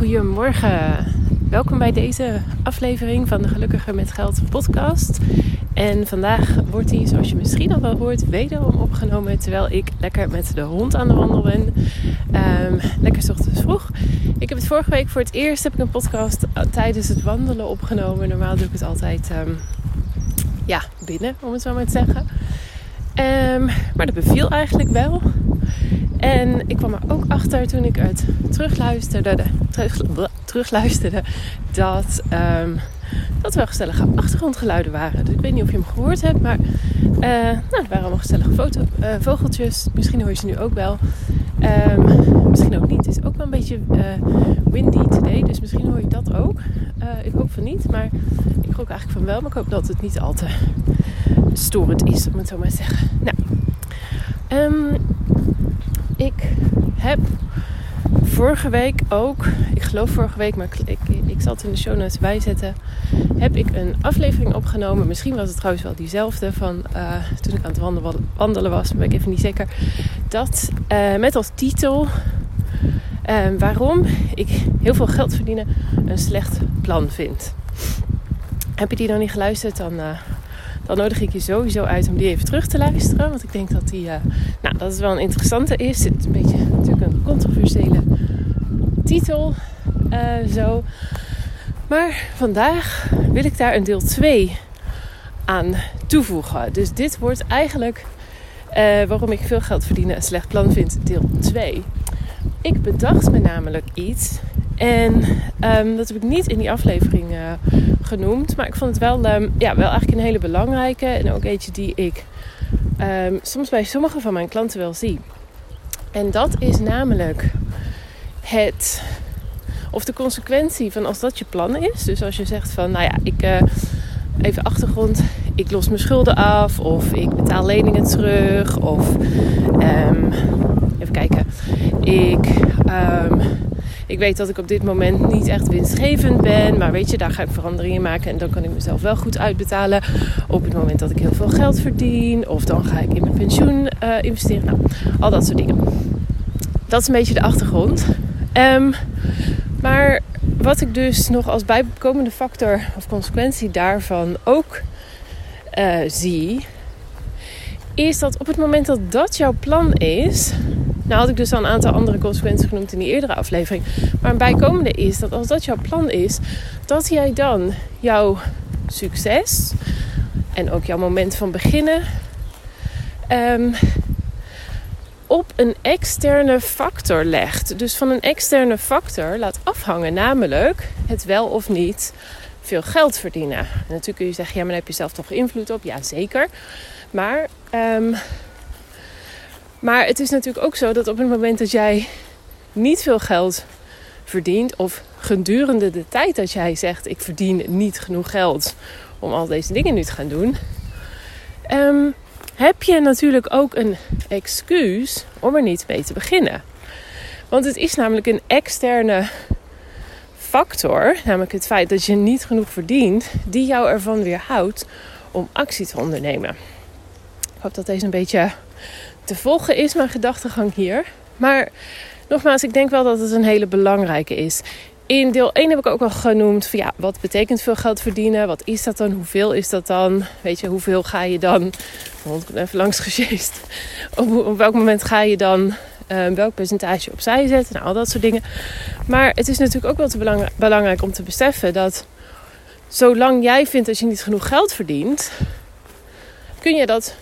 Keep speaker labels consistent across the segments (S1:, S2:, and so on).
S1: Goedemorgen. Welkom bij deze aflevering van de Gelukkiger met Geld podcast. En vandaag wordt die, zoals je misschien al wel hoort, wederom opgenomen terwijl ik lekker met de hond aan de wandel ben. Um, lekker ochtends vroeg. Ik heb het vorige week voor het eerst heb ik een podcast tijdens het wandelen opgenomen. Normaal doe ik het altijd um, ja, binnen, om het zo maar te zeggen. Um, maar dat beviel eigenlijk wel. En ik kwam er ook achter toen ik het terugluisterde, terug, terugluisterde dat, um, dat gezellige achtergrondgeluiden waren. Dus ik weet niet of je hem gehoord hebt, maar uh, nou, waren allemaal gezellige foto, uh, vogeltjes. Misschien hoor je ze nu ook wel. Um, misschien ook niet. Het is ook wel een beetje uh, windy today, dus misschien hoor je dat ook. ik hoop van niet, maar ik gok eigenlijk van wel. Maar ik hoop dat het niet al te storend is, om het zo maar te zeggen. Nou, um, ik heb vorige week ook, ik geloof vorige week, maar ik, ik, zal het in de show notes bijzetten, heb ik een aflevering opgenomen. Misschien was het trouwens wel diezelfde van uh, toen ik aan het wandelen, was, maar ben ik even niet zeker. Dat uh, met als titel uh, waarom ik heel veel geld verdienen een slecht plan vind. Heb je die nog niet geluisterd, dan dan nodig ik je sowieso uit om die even terug te luisteren. Want ik denk dat die, uh, nou, dat het wel een interessante is. Het is een beetje natuurlijk een controversiële titel. Uh, zo. Maar vandaag wil ik daar een deel 2 aan toevoegen. Dus dit wordt eigenlijk uh, waarom ik veel geld verdienen een slecht plan vind, deel 2. Ik bedacht me namelijk iets en um, dat heb ik niet in die aflevering uh, genoemd. Maar ik vond het wel, um, ja, wel eigenlijk een hele belangrijke. En ook eentje die ik um, soms bij sommige van mijn klanten wel zie. En dat is namelijk het. Of de consequentie van als dat je plan is. Dus als je zegt van, nou ja, ik. Uh, even achtergrond. Ik los mijn schulden af. Of ik betaal leningen terug. Of. even kijken. Ik ik weet dat ik op dit moment niet echt winstgevend ben. Maar weet je, daar ga ik veranderingen maken. En dan kan ik mezelf wel goed uitbetalen. Op het moment dat ik heel veel geld verdien. Of dan ga ik in mijn pensioen uh, investeren. Nou, al dat soort dingen. Dat is een beetje de achtergrond. Um, maar wat ik dus nog als bijkomende factor of consequentie daarvan ook uh, zie. Is dat op het moment dat dat jouw plan is, nou had ik dus al een aantal andere consequenties genoemd in die eerdere aflevering. Maar een bijkomende is dat als dat jouw plan is, dat jij dan jouw succes en ook jouw moment van beginnen um, op een externe factor legt. Dus van een externe factor laat afhangen, namelijk het wel of niet veel geld verdienen. En natuurlijk kun je zeggen, ja, maar daar heb je zelf toch invloed op? Ja, zeker. Maar um, maar het is natuurlijk ook zo dat op het moment dat jij niet veel geld verdient, of gedurende de tijd dat jij zegt: Ik verdien niet genoeg geld om al deze dingen nu te gaan doen, um, heb je natuurlijk ook een excuus om er niet mee te beginnen. Want het is namelijk een externe factor, namelijk het feit dat je niet genoeg verdient, die jou ervan weerhoudt om actie te ondernemen. Ik hoop dat deze een beetje te volgen is, mijn gedachtegang hier. Maar nogmaals, ik denk wel dat het een hele belangrijke is. In deel 1 heb ik ook wel genoemd van ja, wat betekent veel geld verdienen? Wat is dat dan? Hoeveel is dat dan? Weet je, hoeveel ga je dan? Want ik even langs gesjeest. Op, welk moment ga je dan uh, welk percentage opzij zetten? Nou, al dat soort dingen. Maar het is natuurlijk ook wel te belangrijk om te beseffen dat zolang jij vindt dat je niet genoeg geld verdient, kun je dat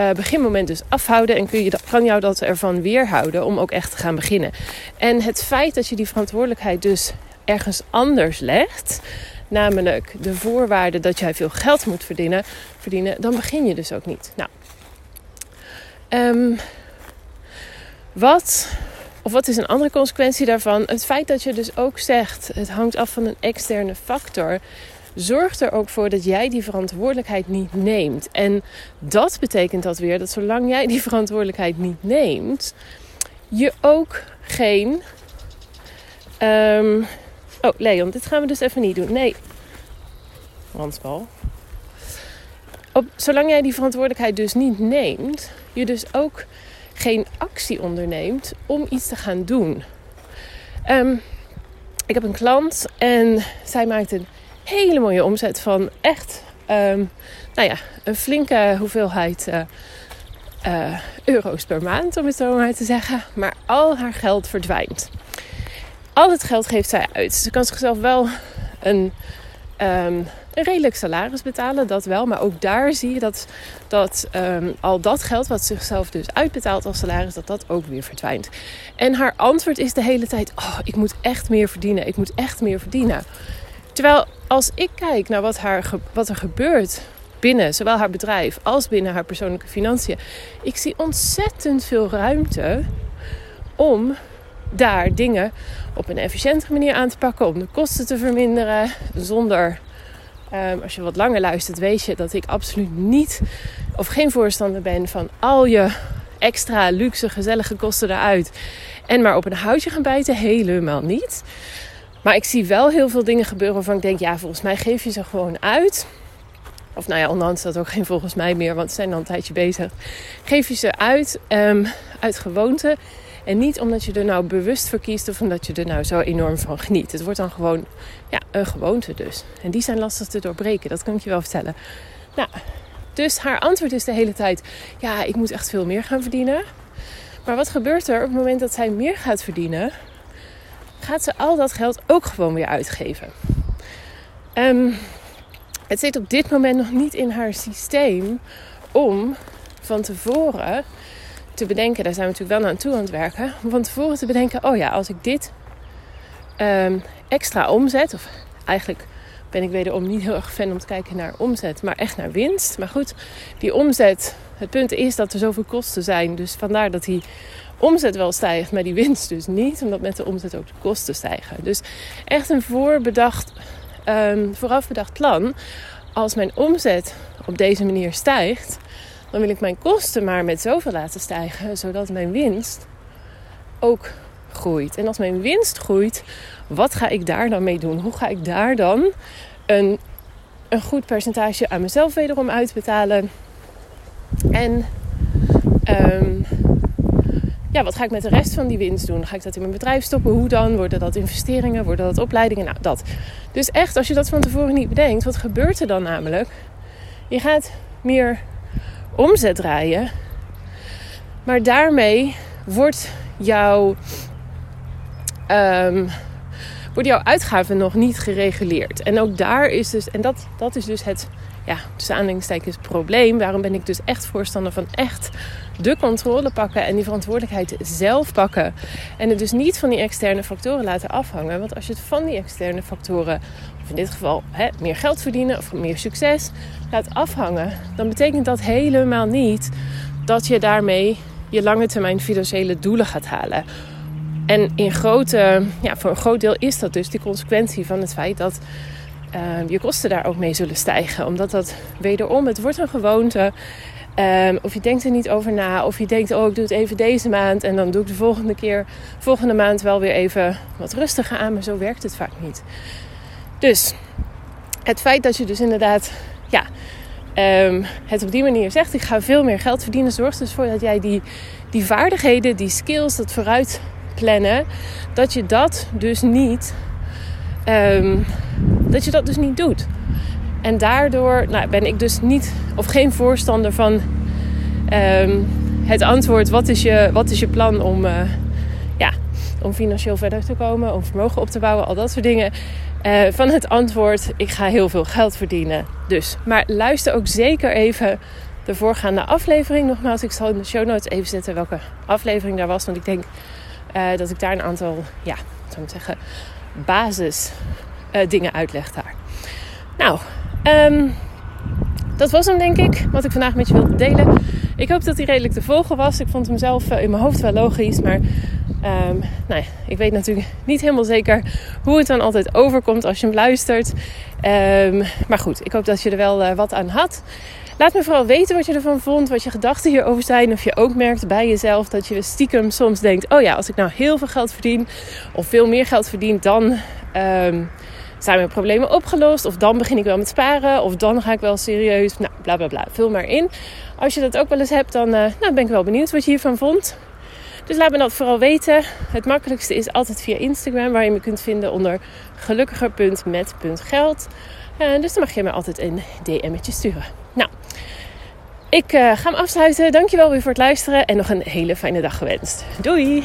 S1: uh, beginmoment dus afhouden en kun je, kan jou dat ervan weerhouden om ook echt te gaan beginnen. En het feit dat je die verantwoordelijkheid dus ergens anders legt, namelijk de voorwaarde dat jij veel geld moet verdienen, verdienen dan begin je dus ook niet. Nou, um, wat, of wat is een andere consequentie daarvan? Het feit dat je dus ook zegt, het hangt af van een externe factor, zorgt er ook voor dat jij die verantwoordelijkheid niet neemt. En dat betekent dat weer dat zolang jij die verantwoordelijkheid niet neemt, je ook geen. Um, oh, Leon, dit gaan we dus even niet doen. Nee. Ransbal. Op, zolang jij die verantwoordelijkheid dus niet neemt, je dus ook geen actie onderneemt om iets te gaan doen. Um, ik heb een klant en zij maakt een hele mooie omzet van echt, um, nou ja, een flinke hoeveelheid uh, uh, euro's per maand, om het zo maar te zeggen. Maar al haar geld verdwijnt. Al het geld geeft zij uit. Ze kan zichzelf wel een um, een redelijk salaris betalen, dat wel. Maar ook daar zie je dat, dat um, al dat geld wat zichzelf dus uitbetaalt als salaris, dat dat ook weer verdwijnt. En haar antwoord is de hele tijd: Oh, ik moet echt meer verdienen. Ik moet echt meer verdienen. Terwijl als ik kijk naar wat, haar, wat er gebeurt binnen zowel haar bedrijf als binnen haar persoonlijke financiën, ik zie ontzettend veel ruimte om daar dingen op een efficiëntere manier aan te pakken, om de kosten te verminderen, zonder Ehm, als je wat langer luistert, weet je dat ik absoluut niet of geen voorstander ben van al je extra luxe, gezellige kosten eruit. En maar op een houtje gaan bijten, helemaal niet. Maar ik zie wel heel veel dingen gebeuren waarvan ik denk, ja, volgens mij geef je ze gewoon uit. Of nou ja, onderhand is dat ook geen volgens mij meer, want ze zijn al een tijdje bezig. Geef je ze uit um, uit gewoonte. En niet omdat je er nou bewust voor kiest of omdat je er nou zo enorm van geniet. Het wordt dan gewoon ja, een gewoonte dus. En die zijn lastig te doorbreken, dat kan ik je wel vertellen. Nou, dus haar antwoord is de hele tijd: ja, ik moet echt veel meer gaan verdienen. Maar wat gebeurt er op het moment dat zij meer gaat verdienen? Gaat ze al dat geld ook gewoon weer uitgeven? Um, het zit op dit moment nog niet in haar systeem om van tevoren te bedenken, daar zijn we natuurlijk wel naar toe aan het werken, om van tevoren te bedenken, oh ja, als ik dit um, extra omzet, of eigenlijk ben ik wederom niet heel erg fan om te kijken naar omzet, maar echt naar winst. Maar goed, die omzet, het punt is dat er zoveel kosten zijn, dus vandaar dat die omzet wel stijgt, maar die winst dus niet, omdat met de omzet ook de kosten stijgen. Dus echt een voorbedacht, um, vooraf bedacht plan. Als mijn omzet op deze manier stijgt, dan wil ik mijn kosten maar met zoveel laten stijgen, zodat mijn winst ook groeit. En als mijn winst groeit, wat ga ik daar dan mee doen? Hoe ga ik daar dan een, een goed percentage aan mezelf wederom uitbetalen? En um, ja, wat ga ik met de rest van die winst doen? Ga ik dat in mijn bedrijf stoppen? Hoe dan? Worden dat investeringen? Worden dat opleidingen? Nou, dat. Dus echt, als je dat van tevoren niet bedenkt, wat gebeurt er dan namelijk? Je gaat meer omzet draaien. Maar daarmee wordt jouw, um, wordt jouw uitgaven nog niet gereguleerd. En ook daar is dus, en dat, dat is dus het, ja, tussen aanhalingstekens probleem. Waarom ben ik dus echt voorstander van echt de controle pakken en die verantwoordelijkheid zelf pakken. En het dus niet van die externe factoren laten afhangen. Want als je het van die externe factoren, of in dit geval hè, meer geld verdienen of meer succes, laat afhangen, dan betekent dat helemaal niet dat je daarmee je lange termijn financiële doelen gaat halen. En in grote, ja, voor een groot deel is dat dus de consequentie van het feit dat uh, je kosten daar ook mee zullen stijgen. Omdat dat wederom, het wordt een gewoonte. Um, of je denkt er niet over na. Of je denkt, oh, ik doe het even deze maand. En dan doe ik de volgende keer, volgende maand wel weer even wat rustiger aan. Maar zo werkt het vaak niet. Dus het feit dat je dus inderdaad, ja, um, het op die manier zegt. Ik ga veel meer geld verdienen. Zorgt dus voor dat jij die, die vaardigheden, die skills, dat vooruit plannen. Dat je dat dus niet, dat je dat dus niet doet. En daardoor nou, ben ik dus niet of geen voorstander van um, het antwoord: wat is je, wat is je plan om, uh, ja, om financieel verder te komen, om vermogen op te bouwen, al dat soort dingen. Uh, van het antwoord: ik ga heel veel geld verdienen. Dus, maar luister ook zeker even de voorgaande aflevering. Nogmaals, ik zal in de show notes even zetten welke aflevering daar was. Want ik denk uh, dat ik daar een aantal, ja, zou ik zeggen, basis dingen uitleg daar. Nou, um, dat was hem denk ik, wat ik vandaag met je wilde delen. Ik hoop dat hij redelijk te volgen was. Ik vond hem zelf eh, in mijn hoofd wel logisch, maar um, nou ja, ik weet natuurlijk niet helemaal zeker hoe het dan altijd overkomt als je hem luistert. Um, maar goed, ik hoop dat je er wel uh, wat aan had. Laat me vooral weten wat je ervan vond, wat je gedachten hierover zijn. Of je ook merkt bij jezelf dat je stiekem soms denkt: oh ja, als ik nou heel veel geld verdien of veel meer geld verdien, dan zijn mijn problemen opgelost. Of dan begin ik wel met sparen. Of dan ga ik wel serieus. Nou, bla bla bla. Vul maar in. Als je dat ook wel eens hebt, dan uh, nou, ben ik wel benieuwd wat je hiervan vond. Dus laat me dat vooral weten. Het makkelijkste is altijd via Instagram, waar je me kunt vinden onder gelukkiger.met.geld. Uh, dus dan mag je me altijd een DM'tje sturen. Nou, ik uh, ga hem afsluiten. Dankjewel weer voor het luisteren en nog een hele fijne dag gewenst. Doei!